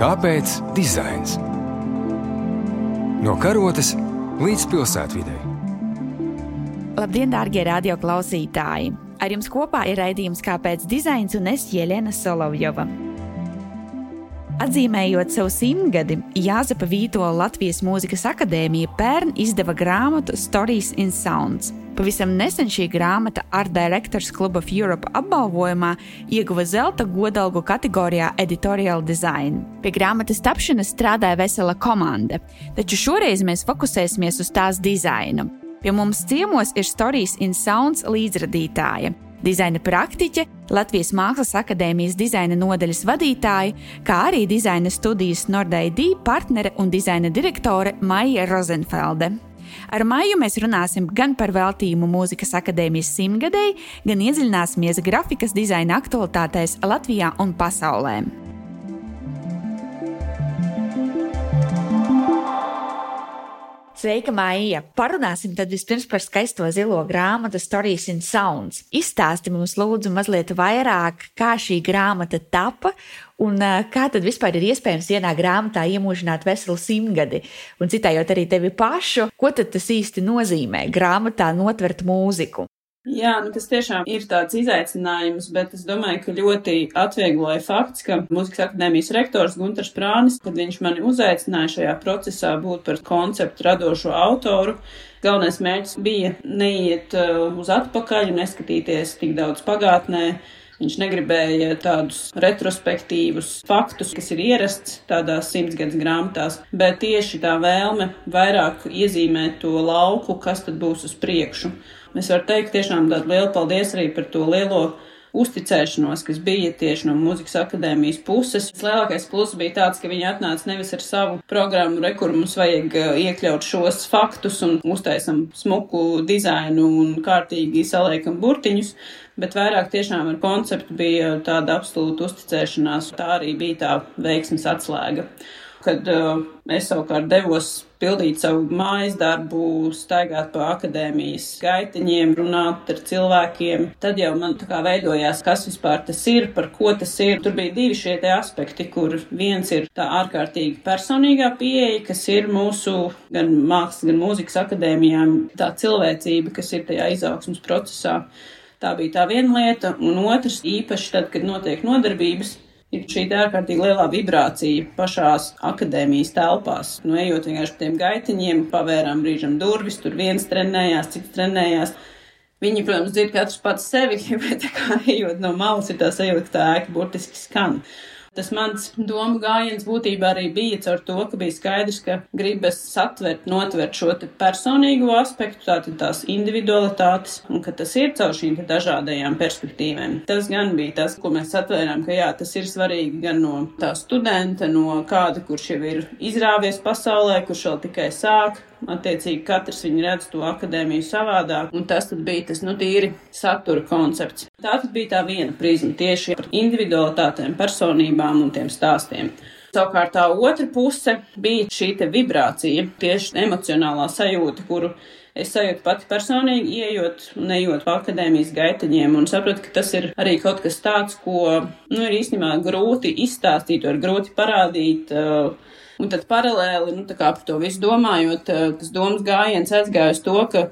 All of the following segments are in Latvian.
Kāpēc dizains? No karotes līdz pilsētvidē. Labdien, darbie radioklausītāji! Ar jums kopā ir raidījums Kāpēc dizains un es Jēlēna Solovjova. Atzīmējot savu simtgadi, Jāzepa Vītola Latvijas Mūzikas akadēmija pērn izdeva grāmatu Stories in Sounds. Pavisam nesen šī grāmata Art Directors Club of Europe apbalvojumā ieguva zelta godalgu kategorijā Editorial Design. Pie grāmatas tapšanas strādāja vesela komanda, taču šoreiz mēs fokusēsimies uz tās dizainu. Pie mums ciemos ir Stories in Sounds līdzradītāja dizaina praktiķe, Latvijas Mākslas akadēmijas dizaina nodaļas vadītāja, kā arī dizaina studijas Nordeidī partnere un dizaina direktore Maija Rozenfelde. Ar Maiju mēs runāsim gan par veltījumu mūzikas akadēmijas simtgadēji, gan iedziļināsimies grafikas dizaina aktualitātēs Latvijā un pasaulē. Sveika, Maija! Parunāsim tad vispirms par skaisto zilo grāmatu Stories in Sounds. Izstāsti mums lūdzu mazliet vairāk, kā šī grāmata tapa un kā tad vispār ir iespējams vienā grāmatā iemūžināt veselu simtgadi. Un citējot arī tevi pašu, ko tad tas īsti nozīmē grāmatā notvert mūziku? Jā, nu tas tiešām ir tāds izaicinājums, bet es domāju, ka ļoti atviegloja fakts, ka Mūzikas akadēmijas rektors Gunters Prānis, kad viņš mani uzaicināja šajā procesā būt par konceptu radošo autoru, galvenais mērķis bija neiet uh, uz atpakaļ un neskatīties tik daudz pagātnē. Viņš negribēja tādus retrospektīvus faktus, kas ir ierasts tādās simtsgadus grāmatās, bet tieši tā vēlme vairāk iezīmēt to lauku, kas tad būs uz priekšu. Es varu teikt tiešām tādu lielu paldies arī par to lielo uzticēšanos, kas bija tieši no mūzikas akadēmijas puses. Lielākais pluss bija tāds, ka viņi atnāca nevis ar savu programmu, re, kur mums vajag uh, iekļaut šos faktus un uztaisam smuku dizainu un kārtīgi saliekam burtiņus, bet vairāk tiešām ar konceptu bija tāda absolūta uzticēšanās. Tā arī bija tā veiksmes atslēga. Kad uh, es savukārt devos pildīt savu mājas darbu, staigāt pa akadēmijas gaitiņiem, runāt ar cilvēkiem. Tad jau man tā kā veidojās, kas vispār tas ir, par ko tas ir. Tur bija divi šie te aspekti, kur viens ir tā ārkārtīgi personīgā pieeja, kas ir mūsu gan mākslas, gan mūzikas akadēmijām, tā cilvēcība, kas ir tajā izaugsmas procesā. Tā bija tā viena lieta, un otrs īpaši tad, kad notiek nodarbības, ir šī ārkārtīgi lielā vibrācija pašās akadēmijas telpās. Nu, ejot vienkārši pa tiem gaitiņiem, pavērām brīžam durvis, tur viens trenējās, cits trenējās. Viņi, protams, dzird katrs pats sevi, bet kā ejot no malas, ir tā sajūta, ka tā ēka burtiski skan. Tas mans domu gājiens būtībā arī bija caur to, ka bija skaidrs, ka gribas satvert, notvert šo personīgo aspektu, tātad tās individualitātes, un ka tas ir caur šīm dažādajām perspektīvēm. Tas gan bija tas, ko mēs atvērām, ka jā, tas ir svarīgi gan no tā studenta, no kāda, kurš jau ir izrāvies pasaulē, kurš vēl tikai sāk, Attiecīgi, katrs viņa redz to akadēmiju savādāk, un tas bija tas, nu, tīri satura koncepts. Tā tad bija tā viena prizma tieši par individualitātēm, personībām un tiem stāstiem. Savukārt tā otra puse bija šī vibrācija, tieši emocionālā sajūta, kuru es sajūtu pati personīgi, ieejot un ejot pa akadēmijas gaitaņiem, un sapratu, ka tas ir arī kaut kas tāds, ko, nu, ir īstenībā grūti izstāstīt, var grūti parādīt. Uh, Un tad paralēli, nu, tā kā par to visu domājot, eh, tas domas gājiens aizgāja uz to, ka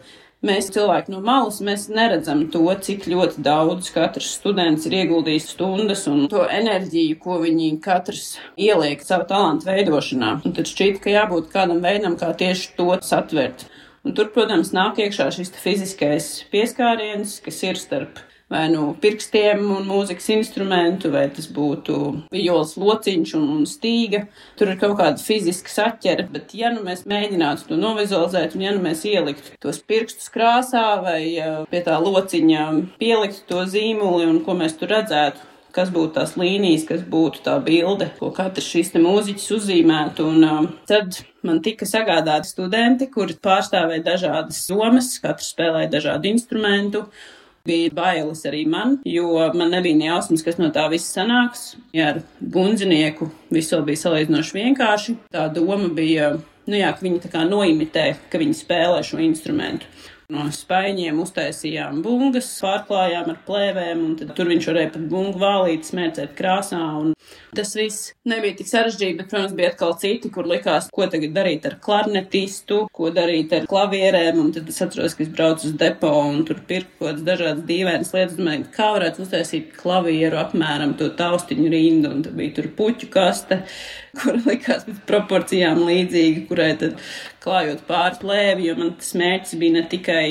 mēs cilvēki no malas, mēs neredzam to, cik ļoti daudz katrs students ir ieguldījis stundas un to enerģiju, ko viņi katrs ieliek savu talantu veidošanā. Un tad šķiet, ka jābūt kādam veidam, kā tieši to satvert. Un tur, protams, nāk iekšā šis fiziskais pieskāriens, kas ir starp vai nu pirkstiem un mūzikas instrumentu, vai tas būtu vijoles lociņš un, un stīga. Tur ir kaut kāda fiziska saķere, bet ja nu mēs mēģinātu to novizualizēt, un ja nu mēs ieliktu tos pirkstus krāsā vai pie tā lociņa pieliktu to zīmuli un ko mēs tur redzētu, kas būtu tās līnijas, kas būtu tā bilde, ko katrs šīs te mūziķis uzzīmētu. Un uh, tad man tika sagādāti studenti, kuri pārstāvēja dažādas jomas, katrs spēlēja dažādu instrumentu bija bailes arī man, jo man nebija nejausmas, kas no tā viss sanāks. Ja ar gundzinieku viss vēl bija salīdzinoši vienkārši. Tā doma bija, nu jā, ka viņi tā kā noimitē, ka viņi spēlē šo instrumentu. No spaiņiem uztaisījām bungas, pārklājām ar plēvēm, un tur viņš varēja pat bungu vālīt, smērcēt krāsā. Tas viss nebija tik sarežģīti, bet, protams, bija atkal citi, kur likās, ko tagad darīt ar klarnetistu, ko darīt ar klavierēm. Un tad es atceros, ka es braucu uz depo un tur pirku kaut kādas dažādas dīvainas lietas. Domāju, kā varētu uztaisīt klavieru apmēram to taustiņu rindu, un tad bija tur puķu kaste, kur likās pēc proporcijām līdzīga, kurai tad klājot pāri plēvi, jo man tas mērķis bija ne tikai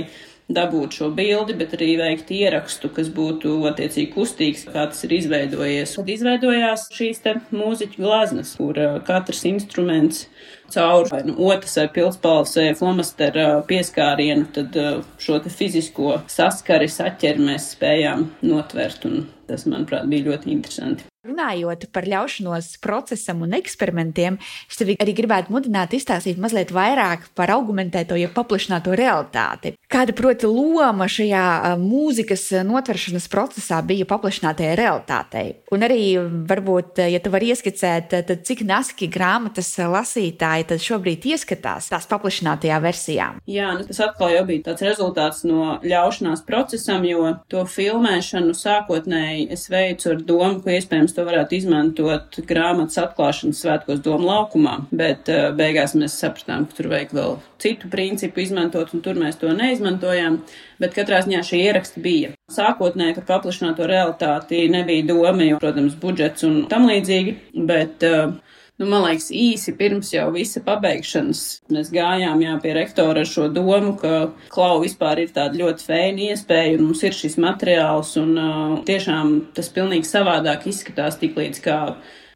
dabūt šo bildi, bet arī veikt ierakstu, kas būtu attiecīgi kustīgs, kā tas ir izveidojies. Tad izveidojās šīs te mūziķu glaznas, kur uh, katrs instruments caur vai nu otrs vai pilspalvas vai flomastera pieskārienu, tad uh, šo te fizisko saskari saķeri mēs spējām notvert, un tas, manuprāt, bija ļoti interesanti. Runājot par ļaušanos procesam un eksperimentiem, es tevi arī gribētu mudināt izstāstīt mazliet vairāk par augmentēto, ja paplašināto realitāti. Kāda, proti, loma šajā mūzikas notveršanas procesā bija paplašinātajai realitātei? Un arī, varbūt, ja tu vari ieskicēt, tad cik naski grāmatas lasītāji tad šobrīd ieskatās tās paplašinātajā versijā? Jā, nu tas atkal jau bija tāds rezultāts no ļaušanās procesam, jo to filmēšanu sākotnēji es veicu ar domu, ka iespējams to varētu izmantot grāmatas atklāšanas svētkos domu laukumā, bet uh, beigās mēs sapratām, ka tur vajag vēl citu principu izmantot, un tur mēs to neizmantojām. Bet katrā ziņā šī ieraksta bija. Sākotnēji par paplašināto realitāti nebija doma, jo, protams, budžets un tam līdzīgi, bet uh, Nu, man liekas, īsi pirms jau visa pabeigšanas mēs gājām jā, pie rektora ar šo domu, ka klau vispār ir tāda ļoti feina iespēja un mums ir šis materiāls un uh, tiešām tas pilnīgi savādāk izskatās tik līdz kā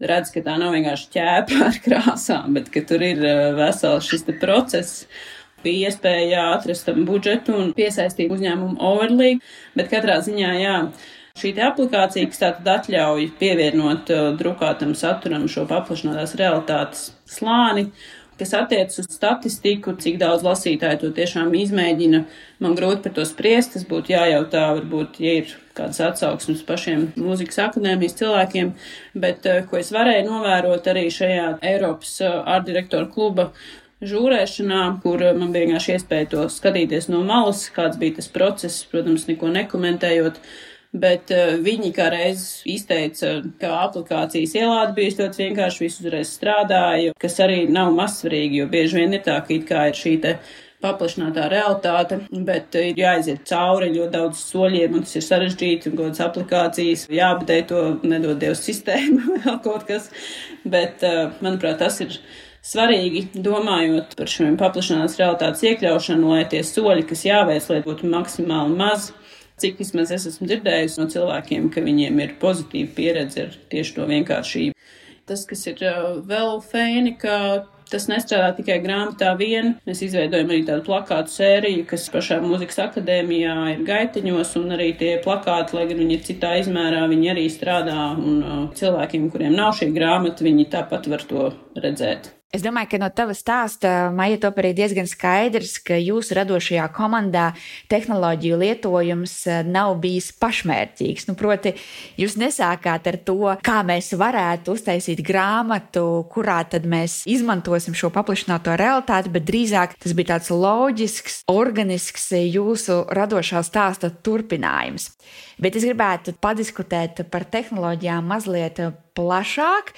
redz, ka tā nav vienkārši ķēpa ar krāsām, bet ka tur ir uh, vesels šis process. Bija iespēja atrast tam budžetu un piesaistīt uzņēmumu overlīgi, bet katrā ziņā, jā, Šī aplikācija, kas tātad atļauj pievienot uh, drukātam saturam šo paplašinātās realitātes slāni, kas attiecas uz statistiku, cik daudz lasītāju to tiešām izmēģina. Man grūti par to spriest, tas būtu jājautā, varbūt, ja ir kādas atsauksmes pašiem mūzikas akadēmijas cilvēkiem, bet uh, ko es varēju novērot arī šajā Eiropas uh, ārdirektoru kluba žūrēšanā, kur uh, man bija vienkārši iespēja to skatīties no malas, kāds bija tas process, protams, neko nekomentējot bet uh, viņi kā reiz izteica, ka aplikācijas ļoti vienkārši, viss uzreiz strādāja, kas arī nav mazsvarīgi, jo bieži vien ir tā, ka it kā ir šī te paplašinātā realitāte, bet ir jāiziet cauri ļoti daudz soļiem, un tas ir sarežģīti, un kaut kādas aplikācijas jāapdē to, nedod Dievs sistēmu, vēl kaut kas, bet, uh, manuprāt, tas ir svarīgi, domājot par šiem paplašanās realitātes iekļaušanu, lai tie soļi, kas jāveic, lai būtu maksimāli maz, cik vismaz es esmu dzirdējusi no cilvēkiem, ka viņiem ir pozitīva pieredze ar tieši to vienkāršību. Tas, kas ir uh, vēl fēni, ka tas nestrādā tikai grāmatā vien. Mēs izveidojam arī tādu plakātu sēriju, kas pašā mūzikas akadēmijā ir gaiteņos, un arī tie plakāti, lai gan viņi ir citā izmērā, viņi arī strādā, un uh, cilvēkiem, kuriem nav šī grāmata, viņi tāpat var to redzēt. Es domāju, ka no tava stāsta, Maija, top arī diezgan skaidrs, ka jūsu radošajā komandā tehnoloģiju lietojums eh, nav bijis pašmērķīgs. Nu, proti, jūs nesākāt ar to, kā mēs varētu uztaisīt grāmatu, kurā tad mēs izmantosim šo paplašināto realitāti, bet drīzāk tas bija tāds loģisks, organisks jūsu radošā stāsta turpinājums. Bet es gribētu padiskutēt par tehnoloģijām mazliet plašāk.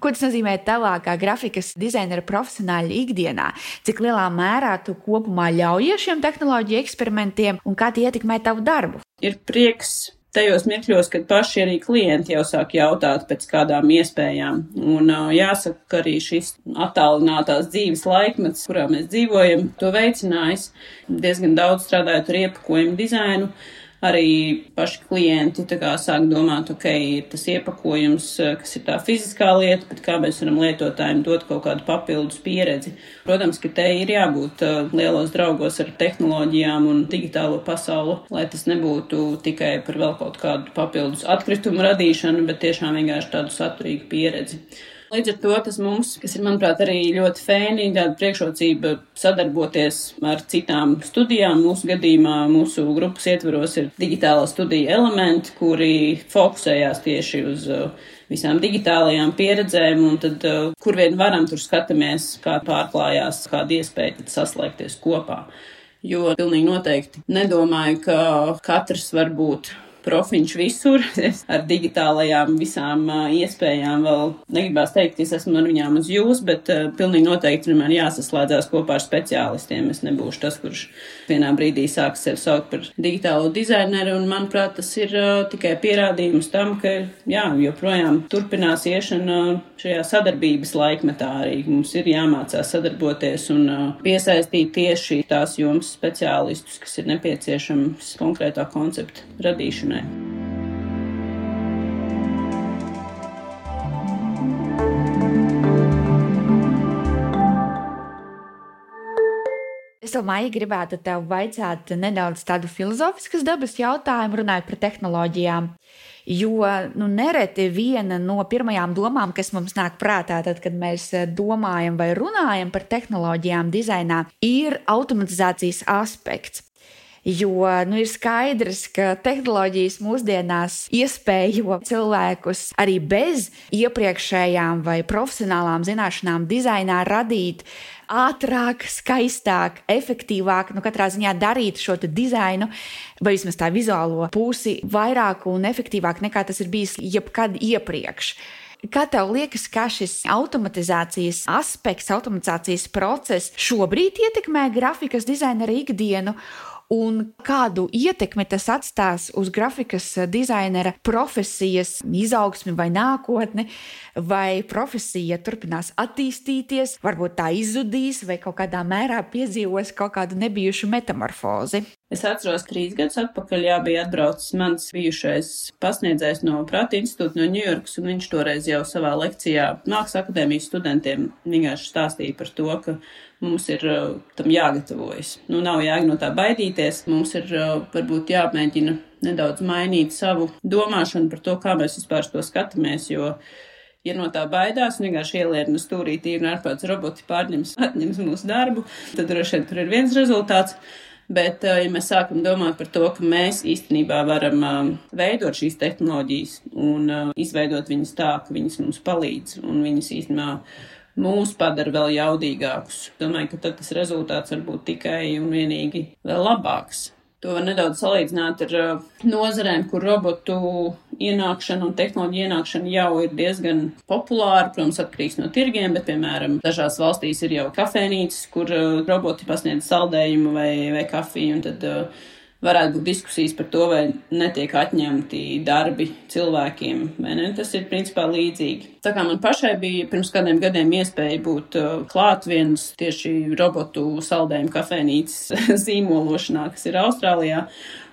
Ko tas nozīmē tālākā grafikas dizainera profesionāļa ikdienā? Cik lielā mērā tu kopumā ļaujies šiem tehnoloģiju eksperimentiem un kā tie ietekmē tavu darbu? Ir prieks tajos mirkļos, kad paši arī klienti jau sāk jautāt pēc kādām iespējām. Un uh, jāsaka, ka arī šis attālinātās dzīves laikmets, kurā mēs dzīvojam, to veicinājis diezgan daudz strādājot ar iepakojumu dizainu arī paši klienti sāk domāt, ok, ir tas iepakojums, eh, kas ir tā fiziskā lieta, bet kā mēs varam lietotājiem dot kaut kādu papildus pieredzi. Protams, ka te ir jābūt uh, lielos draugos ar tehnoloģijām un digitālo pasauli, lai tas nebūtu tikai par vēl kaut kādu papildus atkritumu radīšanu, bet tiešām vienkārši tādu saturīgu pieredzi. Līdz ar to tas mums, kas ir, manuprāt, arī ļoti fēni, tāda priekšrocība sadarboties ar citām studijām. Mūsu gadījumā, mūsu grupas ietveros ir digitāla studija elementi, kuri fokusējās tieši uz uh, visām digitālajām pieredzēm, un tad, uh, kur vien varam, tur skatāmies, kā pārklājās, kāda iespēja saslēgties kopā. jo pilnīgi noteikti nedomāju, ka katrs var būt profiņš visur. Ar digitālajām visām iespējām vēl negribās teikt, ka es esmu ar viņām uz jūs, bet pilnīgi noteikti man jāsaslēdzās kopā ar speciālistiem. Es nebūšu tas, kurš vienā brīdī sāks sevi saukt par digitālo dizaineru, un manuprāt, tas ir uh, tikai pierādījums tam, ka jā, joprojām turpinās iešana šajā sadarbības laikmetā arī. Mums ir jāmācās sadarboties un uh, piesaistīt tieši tās jomas speciālistus, kas ir nepieciešams konkrētā koncepta radīšanai Es domāju, gribētu tev vaicāt nedaudz tādu filozofiskas dabas jautājumu, runājot par tehnoloģijām. Jo nu, nereti viena no pirmajām domām, kas mums nāk prātā, tad, kad mēs domājam vai runājam par tehnoloģijām dizainā, ir automatizācijas aspekts. Jo nu, ir skaidrs, ka tehnoloģijas mūsdienās iespējo cilvēkus arī bez iepriekšējām vai profesionālām zināšanām dizainā radīt ātrāk, skaistāk, efektīvāk, nu, katrā ziņā darīt šo dizainu, vai vismaz tā vizuālo pusi vairāk un efektīvāk nekā tas ir bijis jebkad iepriekš. Kā tev liekas, kā šis automatizācijas aspekts, automatizācijas process šobrīd ietekmē grafikas dizainera ikdienu? Un kādu ietekmi tas atstās uz grafikas dizainera profesijas izaugsmi vai nākotni, vai profesija turpinās attīstīties, varbūt tā izzudīs, vai kaut kādā mērā piedzīvos kaut kādu nebijušu metamorfozi. Es atceros, trīs gadus atpakaļ jā, bija atbraucis mans bijušais pasniedzējs no Prāta institūta no Ņujorkas, un viņš toreiz jau savā lekcijā Mākslas akadēmijas studentiem vienkārši stāstīja par to, ka mums ir uh, tam jāgatavojas. Nu, nav jēga no tā baidīties, mums ir uh, varbūt jāmēģina nedaudz mainīt savu domāšanu par to, kā mēs vispār to skatāmies, jo ja no tā baidās vienkārši ielierina stūrītī un ārpēc roboti pārņems, atņems mūsu darbu, tad droši vien tur ir viens rezultāts. Bet, uh, ja mēs sākam domāt par to, ka mēs īstenībā varam um, veidot šīs tehnoloģijas un uh, izveidot viņas tā, ka viņas mums palīdz un viņas īstenībā mūs padara vēl jaudīgākus. Domāju, ka tad tas rezultāts var būt tikai un vienīgi vēl labāks. To var nedaudz salīdzināt ar nozarēm, kur robotu ienākšana un tehnoloģija ienākšana jau ir diezgan populāra. Protams, atkarīgs no tirgiem, bet, piemēram, dažās valstīs ir jau kafejnīcas, kur roboti pasniedz saldējumu vai, vai kafiju, un tad uh, varētu būt diskusijas par to, vai netiek atņemti darbi cilvēkiem, vai ne? Tas ir principā līdzīgi. Tā kā man pašai bija pirms kādiem gadiem iespēja būt uh, klāt viens tieši robotu saldējumu kafejnīcas zīmološanā, kas ir Austrālijā.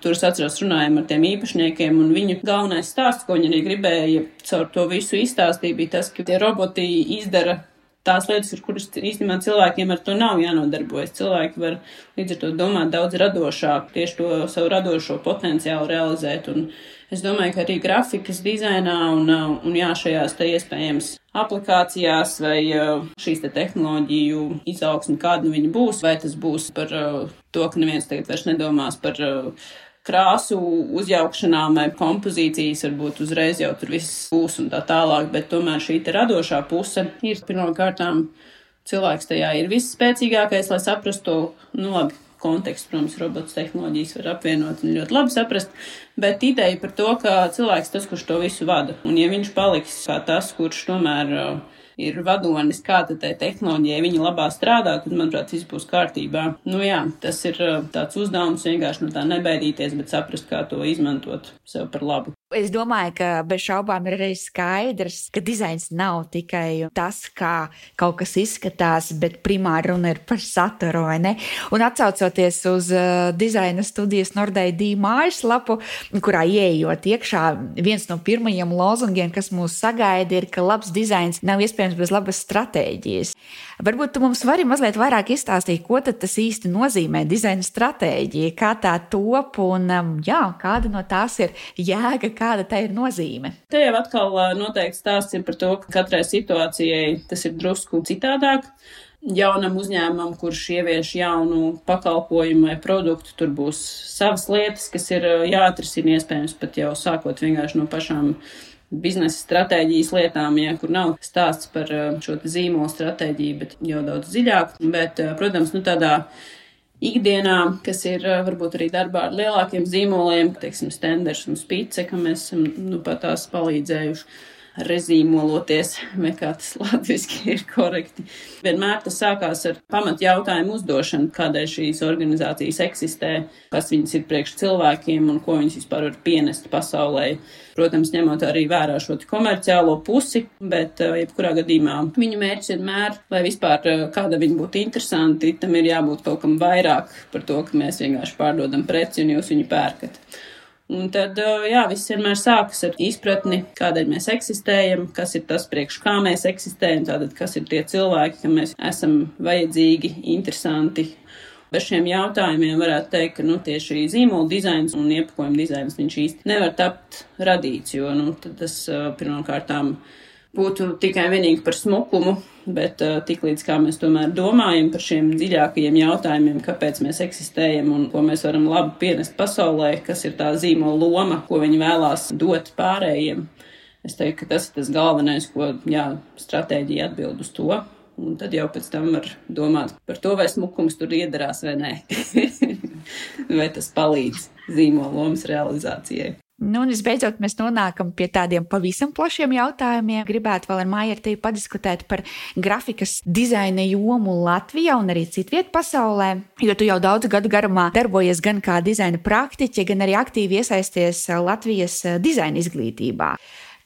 Tur es atceros, runājām ar tiem īpašniekiem, un viņu galvenais stāsts, ko viņi arī gribēja caur to visu izstāstīt, bija tas, ka tie roboti izdara tās lietas, ar kuras īstenībā cilvēkiem ar to nav jānodarbojas. Cilvēki var līdz ar to domāt daudz radošāk, tieši to savu radošo potenciālu realizēt. Un es domāju, ka arī grafikas dizainā un, un jā, šajās te iespējams aplikācijās vai šīs te tehnoloģiju izaugsmi, kāda nu viņa būs, vai tas būs par to, ka neviens tagad vairs nedomās par krāsu uzjaukšanām vai kompozīcijas, varbūt uzreiz jau tur viss būs un tā tālāk, bet tomēr šī radošā puse ir pirmkārtām cilvēks tajā ir visspēcīgākais, lai saprastu to, nu labi, kontekstu, protams, robots tehnoloģijas var apvienot un ļoti labi saprast, bet ideja par to, ka cilvēks tas, kurš to visu vada, un ja viņš paliks kā tas, kurš tomēr uh, ir vadonis, kā tad tai tehnoloģijai viņa labā strādā, tad, manuprāt, viss būs kārtībā. Nu jā, tas ir uh, tāds uzdevums vienkārši no tā nebaidīties, bet saprast, kā to izmantot sev par labu. Es domāju, ka bez šaubām ir arī skaidrs, ka dizains nav tikai tas, kā kaut kas izskatās, bet primāri runa ir par saturu. Un atcaucoties uz uh, dizaina studijas Nordeidī mājaslapu, kurā ieejot iekšā, viens no pirmajiem lozungiem, kas mūs sagaida, ir, ka labs dizains nav iespējams bez labas stratēģijas. Varbūt tu mums vari mazliet vairāk izstāstīt, ko tas īsti nozīmē dizaina stratēģija, kā tā top un um, jā, kāda no tās ir jēga, kāda tā ir nozīme. Te jau atkal noteikti stāsts ir par to, ka katrai situācijai tas ir drusku citādāk jaunam uzņēmumam, kurš ievieš jaunu pakalpojumu vai produktu, tur būs savas lietas, kas ir jāatrisina iespējams pat jau sākot vienkārši no pašām biznesa stratēģijas lietām, ja kur nav stāsts par šo zīmolu stratēģiju, bet jau daudz dziļāk. Bet, protams, nu tādā ikdienā, kas ir varbūt arī darbā ar lielākiem zīmoliem, teiksim, Stenders un Spice, ka mēs esam nu, pat tās palīdzējuši rezīmoloties, vai kā tas latviski ir korekti. Vienmēr tas sākās ar pamat jautājumu uzdošanu, kādēļ šīs organizācijas eksistē, kas viņas ir priekš cilvēkiem un ko viņas vispār var pienest pasaulē. Protams, ņemot arī vērā šo komerciālo pusi, bet uh, jebkurā gadījumā viņu mērķis vienmēr, lai vispār uh, kāda viņa būtu interesanti, tam ir jābūt kaut kam vairāk par to, ka mēs vienkārši pārdodam preci un jūs viņu pērkat. Un tad, jā, viss vienmēr sākas ar izpratni, kādēļ mēs eksistējam, kas ir tas, priekš kā mēs eksistējam, tātad, kas ir tie cilvēki, kam mēs esam vajadzīgi, interesanti. Bez šiem jautājumiem varētu teikt, ka nu, tieši zīmola dizains un iepakojuma dizains viņš īsti nevar tapt radīts, jo nu, tas pirmkārtām būtu tikai vienīgi par smukumu, bet uh, tiklīdz kā mēs tomēr domājam par šiem dziļākajiem jautājumiem, kāpēc mēs eksistējam un ko mēs varam labi pienest pasaulē, kas ir tā zīmola loma, ko viņi vēlās dot pārējiem. Es teiktu, ka tas ir tas galvenais, ko, jā, stratēģija atbild uz to. Un tad jau pēc tam var domāt par to, vai smukums tur iedarās vai nē. vai tas palīdz zīmola lomas realizācijai. Nu, un visbeidzot, mēs nonākam pie tādiem pavisam plašiem jautājumiem. Gribētu vēl ar ar tevi padiskutēt par grafikas dizaina jomu Latvijā un arī citviet pasaulē, jo tu jau daudzu gadu garumā darbojies gan kā dizaina praktiķe, gan arī aktīvi iesaisties Latvijas dizaina izglītībā.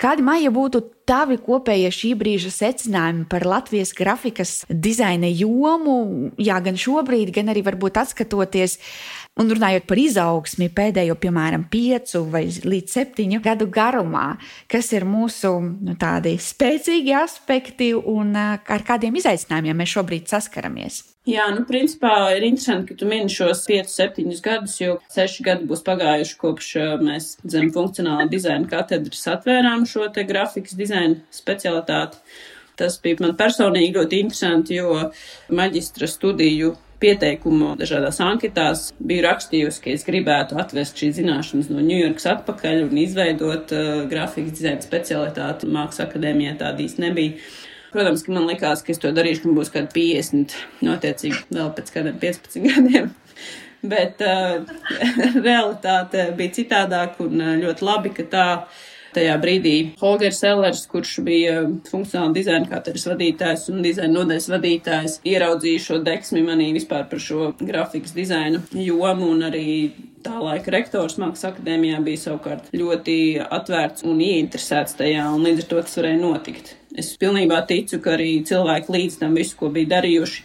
Kādi maija būtu tavi kopējie šī brīža secinājumi par Latvijas grafikas dizaina jomu, jā, gan šobrīd, gan arī varbūt atskatoties Un runājot par izaugsmi pēdējo, piemēram, piecu vai līdz septiņu gadu garumā, kas ir mūsu nu, tādi spēcīgi aspekti un ar kādiem izaicinājumiem mēs šobrīd saskaramies. Jā, nu, principā ir interesanti, ka tu mini šos 5, 7 gadus, jo 6 gadi būs pagājuši kopš mēs zem funkcionālā dizaina katedras atvērām šo te grafikas dizaina specialitāti. Tas bija man personīgi ļoti interesanti, jo maģistra studiju pieteikumu dažādās anketās biju rakstījusi, ka es gribētu atvest šīs zināšanas no Ņujorkas atpakaļ un izveidot uh, grafikas dizaina specialitāti. Mākslas akadēmijā tāda īsti nebija. Protams, ka man likās, ka es to darīšu, kad būs kādi 50, notiecīgi vēl pēc kādiem 15 gadiem. Bet uh, realitāte bija citādāka un uh, ļoti labi, ka tā Tajā brīdī Holgers Sellers, kurš bija funkcionāla dizaina katedras vadītājs un dizaina nodaļas vadītājs, ieraudzīja šo deksmi manī vispār par šo grafikas dizaina jomu un arī tā laika rektors Mākslas akadēmijā bija savukārt ļoti atvērts un ieinteresēts tajā, un līdz ar to tas varēja notikt. Es pilnībā ticu, ka arī cilvēki līdz tam visu, ko bija darījuši,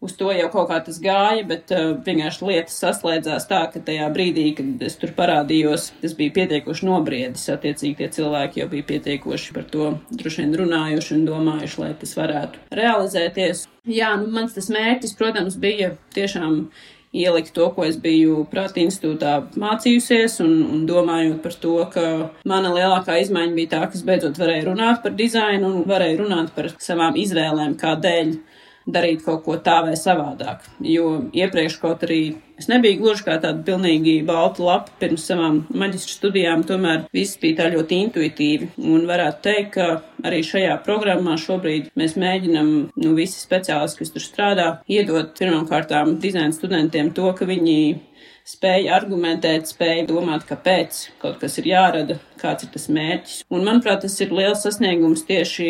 uz to jau kaut kā tas gāja, bet uh, vienkārši lietas saslēdzās tā, ka tajā brīdī, kad es tur parādījos, tas bija pietiekoši nobriedis. Attiecīgi tie cilvēki jau bija pietiekoši par to droši vien runājuši un domājuši, lai tas varētu realizēties. Jā, nu, mans tas mērķis, protams, bija tiešām ielikt to, ko es biju prāta institūtā mācījusies, un, un domājot par to, ka mana lielākā izmaiņa bija tā, ka es beidzot varēju runāt par dizainu un varēju runāt par savām izvēlēm, kādēļ darīt kaut ko tā vai savādāk. Jo iepriekš kaut arī es nebiju gluži kā tāda pilnīgi balta lapa pirms savām maģistra studijām, tomēr viss bija tā ļoti intuitīvi. Un varētu teikt, ka arī šajā programmā šobrīd mēs mēģinam, nu, visi speciālisti, kas tur strādā, iedot pirmkārtām dizaina studentiem to, ka viņi spēja argumentēt, spēja domāt, kāpēc kaut kas ir jārada, kāds ir tas mērķis. Un, manuprāt, tas ir liels sasniegums tieši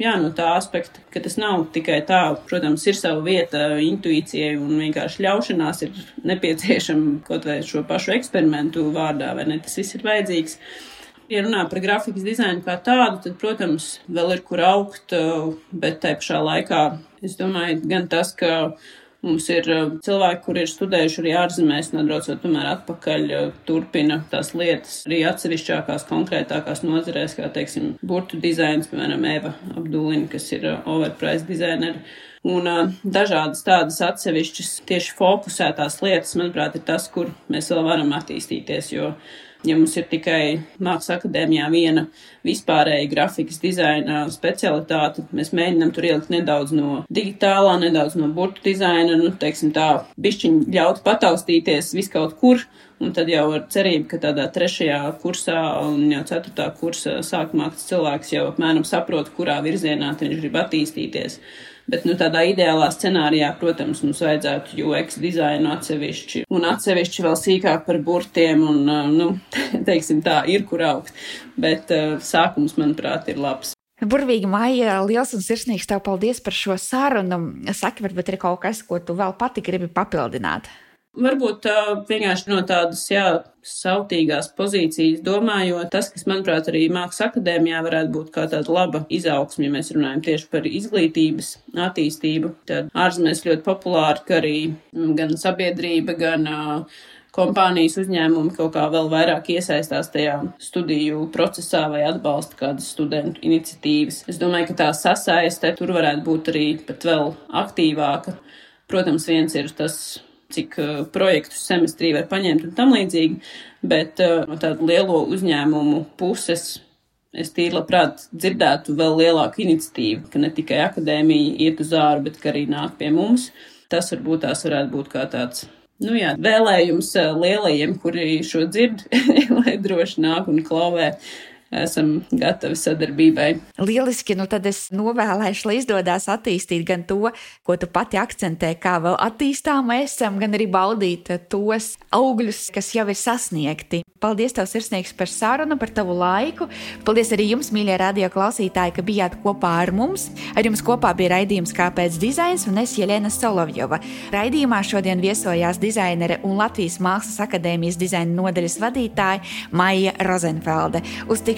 jā, no tā aspekta, ka tas nav tikai tā, protams, ir sava vieta intuīcijai un vienkārši ļaušanās ir nepieciešama kaut vai šo pašu eksperimentu vārdā, vai ne, tas viss ir vajadzīgs. Ja runā par grafikas dizainu kā tādu, tad, protams, vēl ir kur augt, bet tai pašā laikā es domāju gan tas, ka Mums ir uh, cilvēki, kuri ir studējuši arī ārzemēs, un atbraucot tomēr atpakaļ, uh, turpina tās lietas arī atsevišķākās, konkrētākās nozarēs, kā, teiksim, burtu dizains, piemēram, Eva Abdulina, kas ir uh, overprice dizaineri. Un uh, dažādas tādas atsevišķas tieši fokusētās lietas, manuprāt, ir tas, kur mēs vēl varam attīstīties, jo Ja mums ir tikai Mākslas akadēmijā viena vispārēja grafikas dizaina specialitāte, mēs mēģinām tur ielikt nedaudz no digitālā, nedaudz no burtu dizaina, nu, teiksim tā, bišķiņ ļaut pataustīties viskaut kur, un tad jau ar cerību, ka tādā trešajā kursā un jau ceturtā kursa sākumā cilvēks jau apmēram saprot, kurā virzienā viņš grib attīstīties. Bet, nu, tādā ideālā scenārijā, protams, mums vajadzētu UX dizainu atsevišķi un atsevišķi vēl sīkāk par burtiem un, nu, teiksim tā, ir kur augt. Bet sākums, manuprāt, ir labs. Burvīgi, Maija, liels un sirsnīgs tev paldies par šo sarunu. Saki, varbūt ir kaut kas, ko tu vēl pati gribi papildināt. Varbūt tā vienkārši no tādas, jā, sautīgās pozīcijas domājot, tas, kas, manuprāt, arī Mākslas akadēmijā varētu būt kā tāda laba izaugsme, ja mēs runājam tieši par izglītības attīstību. Tad ārzemēs ļoti populāri, ka arī gan sabiedrība, gan uh, kompānijas uzņēmumi kaut kā vēl vairāk iesaistās tajā studiju procesā vai atbalsta kādas studentu iniciatīvas. Es domāju, ka tā sasaiste tur varētu būt arī pat vēl aktīvāka. Protams, viens ir tas, cik uh, projektus semestrī var paņemt un tam līdzīgi, bet uh, no tādu lielo uzņēmumu puses es tīri labprāt dzirdētu vēl lielāku iniciatīvu, ka ne tikai akadēmija iet uz āru, bet arī nāk pie mums. Tas varbūt tās varētu būt kā tāds Nu jā, vēlējums eh, lielajiem, kuri šo dzird, lai droši nāk un klauvē esam gatavi sadarbībai. Lieliski, nu tad es novēlēšu, lai izdodas attīstīt gan to, ko tu pati akcentē, kā vēl attīstām esam, gan arī baudīt tos augļus, kas jau ir sasniegti. Paldies, tev sirsnīgs par sarunu, par tavu laiku. Paldies arī jums, mīļie radio klausītāji, ka bijāt kopā ar mums. Ar jums kopā bija raidījums Kāpēc dizains un es Jelena Solovjova. Raidījumā šodien viesojās dizainere un Latvijas Mākslas akadēmijas dizaina nodaļas vadītāja Maija Rozenfelde. Uz tik